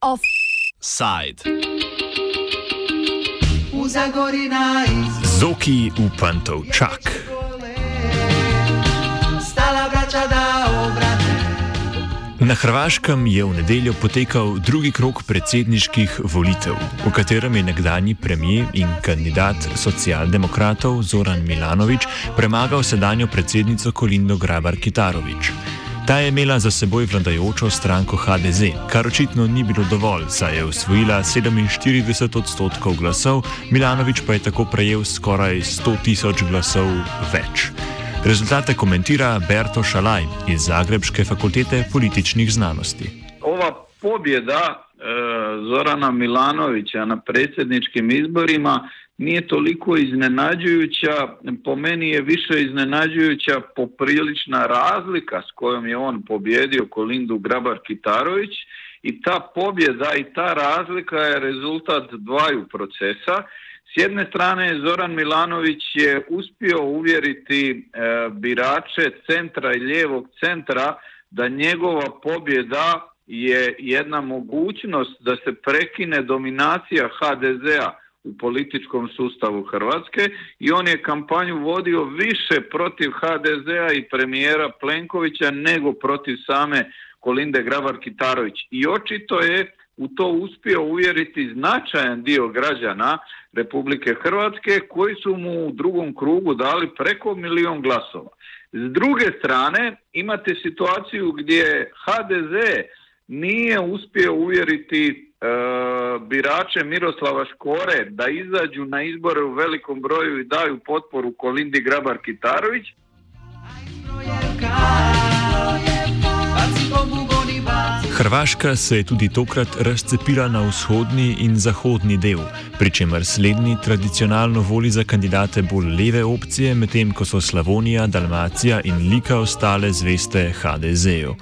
Offside. V Zagori na iz. Zoki v Pantovčak. Na Hrvaškem je v nedeljo potekal drugi krok predsedniških volitev, v katerem je nekdani premijer in kandidat socialdemokratov Zoran Milanovič premagal sedanjo predsednico Kolindo Grabar Kitarovič. Ta je imela za seboj vladajočo stranko HDZ, kar očitno ni bilo dovolj, saj je osvojila 47 odstotkov glasov, Milanovič pa je tako prejel skoraj 100 tisoč glasov več. Rezultate komentira Berto Šalaj iz Zagrebške fakultete političnih znanosti. Ova pobjeda e, Zorana Milanovića na predsjedničkim izborima nije toliko iznenađujuća, po meni je više iznenađujuća poprilična razlika s kojom je on pobjedio Kolindu Grabar-Kitarović i ta pobjeda i ta razlika je rezultat dvaju procesa. S jedne strane Zoran Milanović je uspio uvjeriti e, birače centra i lijevog centra da njegova pobjeda je jedna mogućnost da se prekine dominacija HDZ-a u političkom sustavu Hrvatske i on je kampanju vodio više protiv HDZ-a i premijera Plenkovića nego protiv same Kolinde Grabar-Kitarović. I očito je u to uspio uvjeriti značajan dio građana Republike Hrvatske koji su mu u drugom krugu dali preko milion glasova. S druge strane imate situaciju gdje HDZ nije uspio uvjeriti e, birače Miroslava Škore da izađu na izbore u velikom broju i daju potporu Kolindi Grabar Hrvaška se je tudi tokrat razcepila na vzhodni in zahodni del, pri čemer slednji tradicionalno voli za kandidate bolj leve opcije, medtem ko so Slavonija, Dalmacija in Lika ostale zveste HDZ-ju.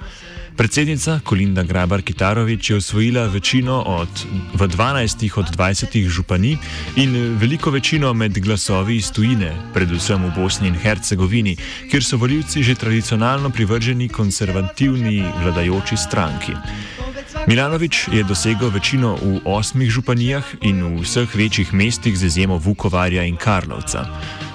Predsednica Kolinda Grabar Kitarovič je osvojila večino od, v 12 od 20 županij in veliko večino med glasovi iz tujine, predvsem v Bosni in Hercegovini, kjer so voljivci že tradicionalno privrženi konservativni vladajoči stranki. Milanovič je dosegel večino v osmih županijah in v vseh večjih mestih z izjemo Vukovarja in Karlovca.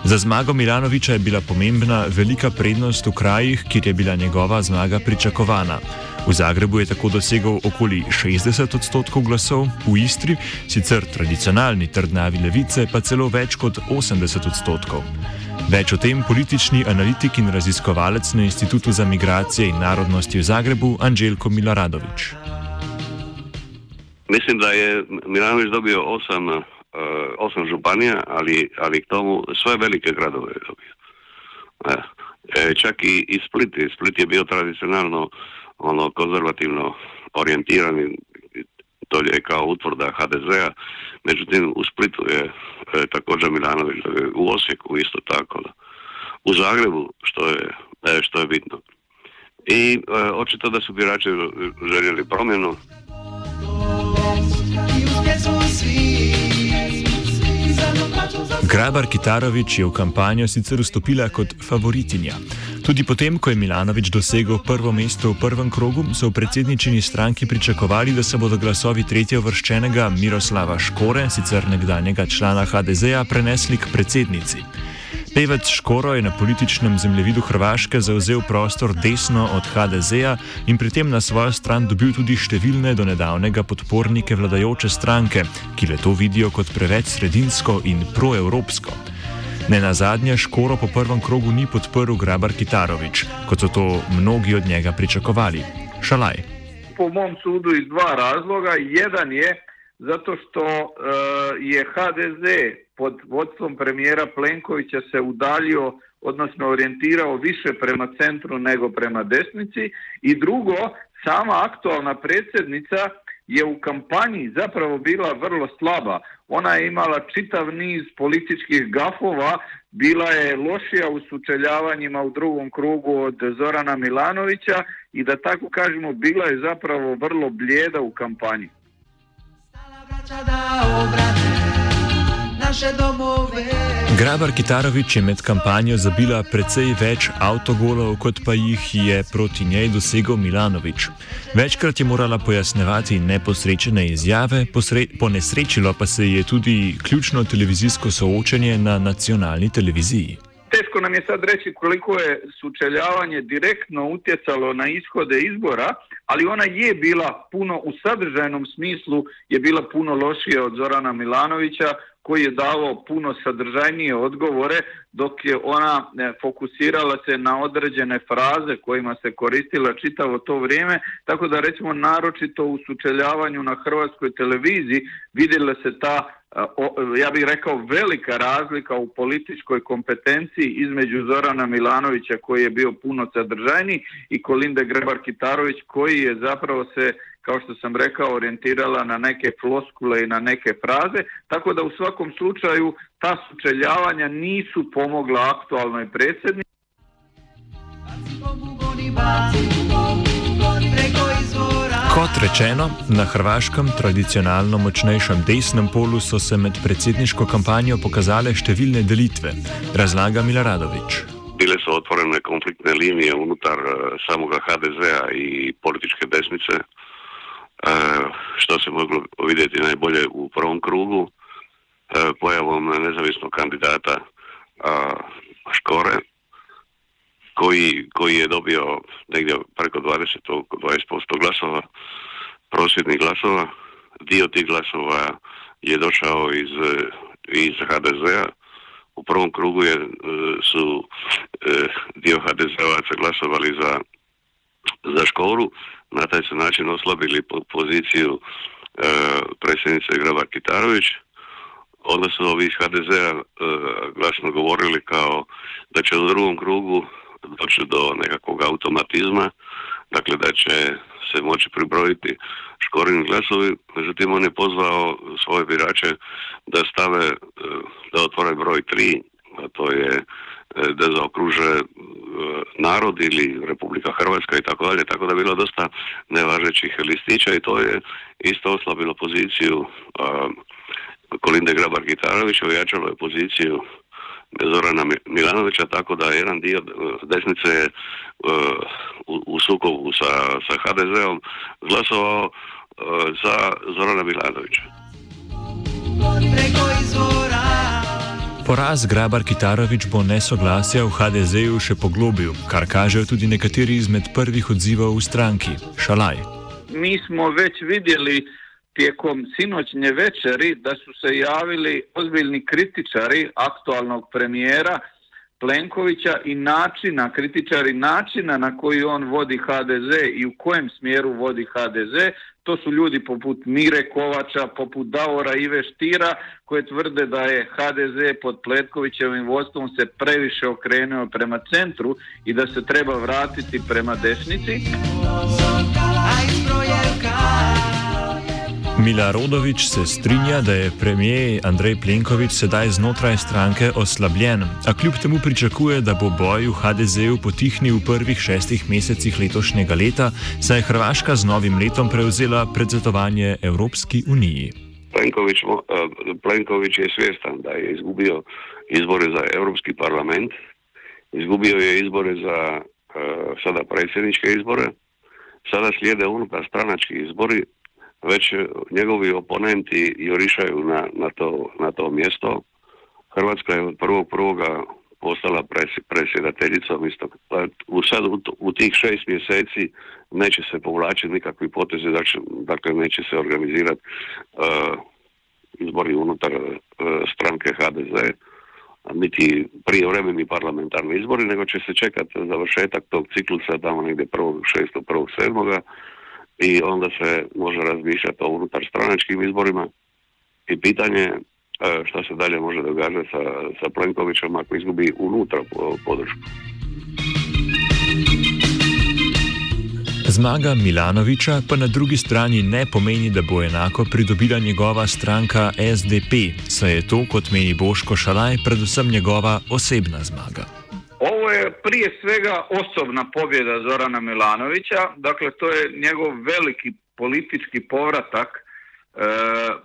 Za zmago Milanoviča je bila pomembna velika prednost v krajih, kjer je bila njegova zmaga pričakovana. V Zagrebu je tako dosegel okoli 60 odstotkov glasov, v Istri, sicer tradicionalni trdnavi levice, pa celo več kot 80 odstotkov. Več o tem politični analitik in raziskovalec na Institutu za migracije in narodnosti v Zagrebu, Anželjko Milaradovič. Mislim, da je Milanovič dobil 8 E, osam županija, ali, ali k tomu sve velike gradove je dobio. E, e, čak i, i Split, Split je bio tradicionalno ono konzervativno orijentirani, to je kao utvrda HDZ-a, međutim u Splitu je također Milanović, u Osijeku isto tako, da. u Zagrebu što je, što je bitno. I očito da su birači željeli promjenu. Grabar Kitarovič je v kampanjo sicer vstopila kot favoritinja. Tudi potem, ko je Milanovič dosegel prvo mesto v prvem krogu, so v predsedničini stranki pričakovali, da se bodo glasovi tretje vrščenega Miroslava Škore, sicer nekdanjega člana HDZ-a, prenesli k predsednici. Pevec Škoro je na političnem zemljevidu Hrvaške zauzel prostor desno od HDZ-a in pri tem na svojo stran dobil tudi številne do nedavnega podpornike vladajoče stranke, ki le to vidijo kot preveč sredinsko in proevropsko. Ne na zadnje, Škoro po prvem krogu ni podprl Grabar Kitarovič, kot so to mnogi od njega pričakovali. Šalaj. Po mom sudu iz dva razloga. Jedan je zato što uh, je HDZ pod vodstvom premijera Plenkovića se udaljio, odnosno orijentirao više prema centru nego prema desnici i drugo, sama aktualna predsjednica je u kampanji zapravo bila vrlo slaba. Ona je imala čitav niz političkih gafova, bila je lošija u sučeljavanjima u drugom krugu od Zorana Milanovića i da tako kažemo bila je zapravo vrlo blijeda u kampanji. Grabar Kitarovič je med kampanjo zabila precej več avtogolov, kot pa jih je proti njej dosegel Milanovič. Večkrat je morala pojasnevati neposrečene izjave, ponesrečilo pa se je tudi ključno televizijsko soočenje na nacionalni televiziji. Teško nam je sad reći koliko je sučeljavanje direktno utjecalo na ishode izbora, ali ona je bila puno u sadržajnom smislu je bila puno lošija od Zorana Milanovića koji je davao puno sadržajnije odgovore dok je ona e, fokusirala se na određene fraze kojima se koristila čitavo to vrijeme, tako da recimo naročito u sučeljavanju na hrvatskoj televiziji vidjela se ta ja bih rekao velika razlika u političkoj kompetenciji između Zorana Milanovića koji je bio puno sadržajniji i Kolinde Grebar-Kitarović koji je zapravo se kao što sam rekao, orijentirala na neke floskule i na neke fraze, tako da u svakom slučaju ta sučeljavanja nisu pomogla aktualnoj predsjednici. Kot rečeno, na hrvaškem tradicionalno močnejšem desnem polu so se med predsedniško kampanjo pokazale številne delitve, razlaga Milaradović. Bile so otvorene konfliktne linije unutar eh, samoga HDZ-a i političke desnice, eh, što se moglo vidjeti najbolje u prvom krugu, eh, pojavom nezavisnog kandidata Škore, koji, koji je dobio negdje preko 20, 20% glasova, prosvjednih glasova. Dio tih glasova je došao iz, iz HDZ-a. U prvom krugu je, su e, dio HDZ-ovaca glasovali za, za škoru. Na taj su način oslabili poziciju e, predsjednice Grabar Kitarović. Onda su ovi iz HDZ-a e, glasno govorili kao da će u drugom krugu doći do nekakvog automatizma, dakle da će se moći pribrojiti škorini glasovi, međutim on je pozvao svoje birače da stave, e, da otvore broj tri, a to je e, da zaokruže e, narod ili Republika Hrvatska i tako dalje, tako da je bilo dosta nevažećih listića i to je isto oslabilo poziciju Kolinde Grabar-Gitarovića, ojačalo je poziciju Zorana Milanovića, tako da jedan dio e, desnice je u, u sukobu sa, sa HDZ-om glasovao e, za Zorana Milanovića. Poraz Grabar Kitarovič bo nesoglasja v HDZ-ju še poglobil, kar kažejo tudi nekateri izmed prvih odzivov v stranki. Šalaj. Mi smo već vidjeli tijekom sinoćnje večeri da su se javili ozbiljni kritičari aktualnog premijera Plenkovića i načina, kritičari načina na koji on vodi HDZ i u kojem smjeru vodi HDZ, to su ljudi poput Mire Kovača, poput Davora Ive Štira, koje tvrde da je HDZ pod Pletkovićevim vodstvom se previše okrenuo prema centru i da se treba vratiti prema desnici. Mila Rodovič se strinja, da je premijer Andrej Plenković sedaj znotraj stranke oslabljen, a kljub temu pričakuje, da bo boj v HDZ-u potihnil v prvih šestih mesecih letošnjega leta, saj je Hrvaška z novim letom prevzela predsedovanje Evropski uniji. Plenković, eh, Plenković je svjestan, da je izgubio izbore za Evropski parlament, izgubio je izbore za uh, sada predsjedničke izbore, sada slijede unutar stranački izbori, već njegovi oponenti jurišaju na, na, to, na to mjesto. Hrvatska je od prvog prvoga postala presjedateljicom isto. Pa u, sad, u, tih šest mjeseci neće se povlačiti nikakvi potezi, dakle, neće se organizirati uh, izbori unutar uh, stranke HDZ, niti prijevremeni parlamentarni izbori, nego će se čekati završetak tog ciklusa tamo negdje prvog šestog, prvog sedmoga i onda se može razmišljati o unutar stranačkim izborima i pitanje e, šta se dalje može događati sa, sa Plenkovićem ako izgubi unutra podršku. Zmaga Milanoviča pa na drugi strani ne pomeni, da bo enako pridobila njegova stranka SDP, saj je to, kot meni Boško Šalaj, predvsem njegova osebna zmaga. Ovo je prije svega osobna pobjeda Zorana Milanovića, dakle to je njegov veliki politički povratak e,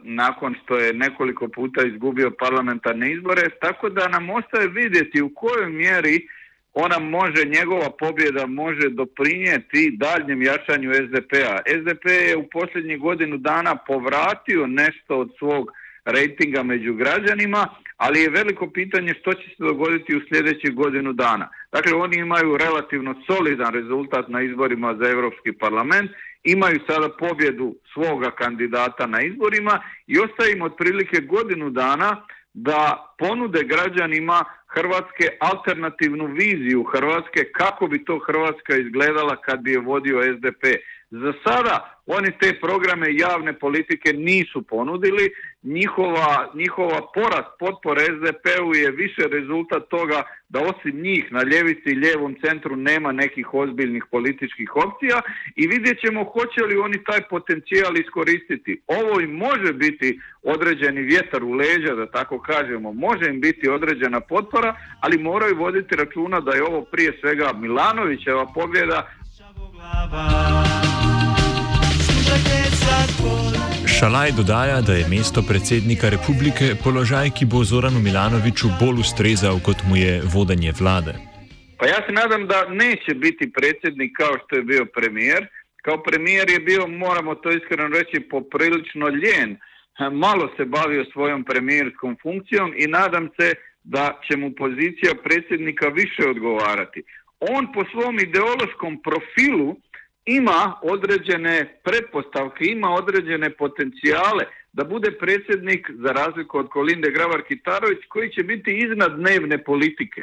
nakon što je nekoliko puta izgubio parlamentarne izbore, tako da nam ostaje vidjeti u kojoj mjeri ona može, njegova pobjeda može doprinijeti daljnjem jačanju SDP-a. SDP je u posljednjih godinu dana povratio nešto od svog rejtinga među građanima, ali je veliko pitanje što će se dogoditi u sljedećih godinu dana. Dakle, oni imaju relativno solidan rezultat na izborima za Europski parlament, imaju sada pobjedu svoga kandidata na izborima i ostaje im otprilike godinu dana da ponude građanima Hrvatske alternativnu viziju Hrvatske kako bi to Hrvatska izgledala kad bi je vodio SDP. Za sada oni te programe javne politike nisu ponudili, njihova, njihova porast potpore SDP-u je više rezultat toga da osim njih na ljevici i lijevom centru nema nekih ozbiljnih političkih opcija i vidjet ćemo hoće li oni taj potencijal iskoristiti. Ovo im može biti određeni vjetar u leđa, da tako kažemo, može im biti određena potpora, ali moraju voditi računa da je ovo prije svega Milanovićeva pobjeda. Šalaj dodaja, da je mesto predsednika republike položaj, ki bo Zoranu Milanoviću bolj ustrezal, kot mu je vodenje vlade. Pa ja se nadam da neće biti predsjednik kao što je bio premijer. Kao premijer je bio, moramo to iskreno reći, poprilično ljen. Malo se bavio svojom premijerskom funkcijom i nadam se da će mu pozicija predsjednika više odgovarati. On po svom ideološkom profilu ima određene pretpostavke, ima određene potencijale da bude predsjednik za razliku od Kolinde Gravar-Kitarović koji će biti iznad dnevne politike.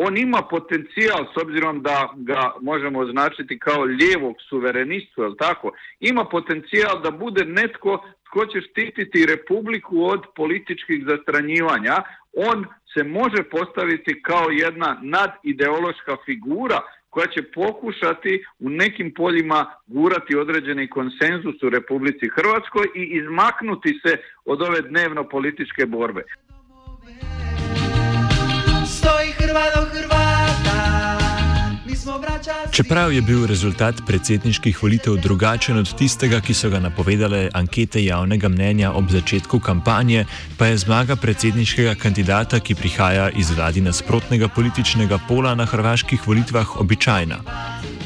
On ima potencijal s obzirom da ga možemo označiti kao lijevog suverenistu, jel tako? Ima potencijal da bude netko tko će štititi Republiku od političkih zastranjivanja. On se može postaviti kao jedna nadideološka figura koja će pokušati u nekim poljima gurati određeni konsenzus u Republici Hrvatskoj i izmaknuti se od ove dnevno političke borbe. Stoji Hrvato Čeprav je bil rezultat predsedniških volitev drugačen od tistega, ki so ga napovedale ankete javnega mnenja ob začetku kampanje, pa je zmaga predsedniškega kandidata, ki prihaja iz vladi nasprotnega političnega pola na hrvaških volitvah, običajna.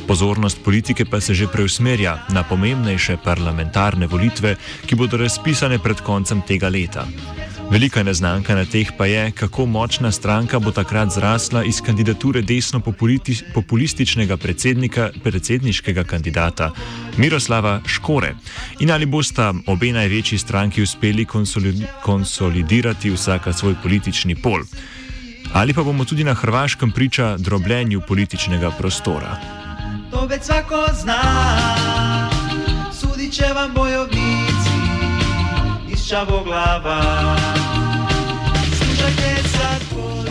Pozornost politike pa se že preusmerja na pomembnejše parlamentarne volitve, ki bodo razpisane pred koncem tega leta. Velika neznanka na teh pa je, kako močna stranka bo takrat zrasla iz kandidature desno-populističnega predsedniškega kandidata Miroslava Škore in ali bosta obe največji stranki uspeli konsolidirati vsaka svoj politični pol. Ali pa bomo tudi na Hrvaškem priča drobljenju političnega prostora. To več vsako zna, sudi če vam bojovnici iz Čavoglava.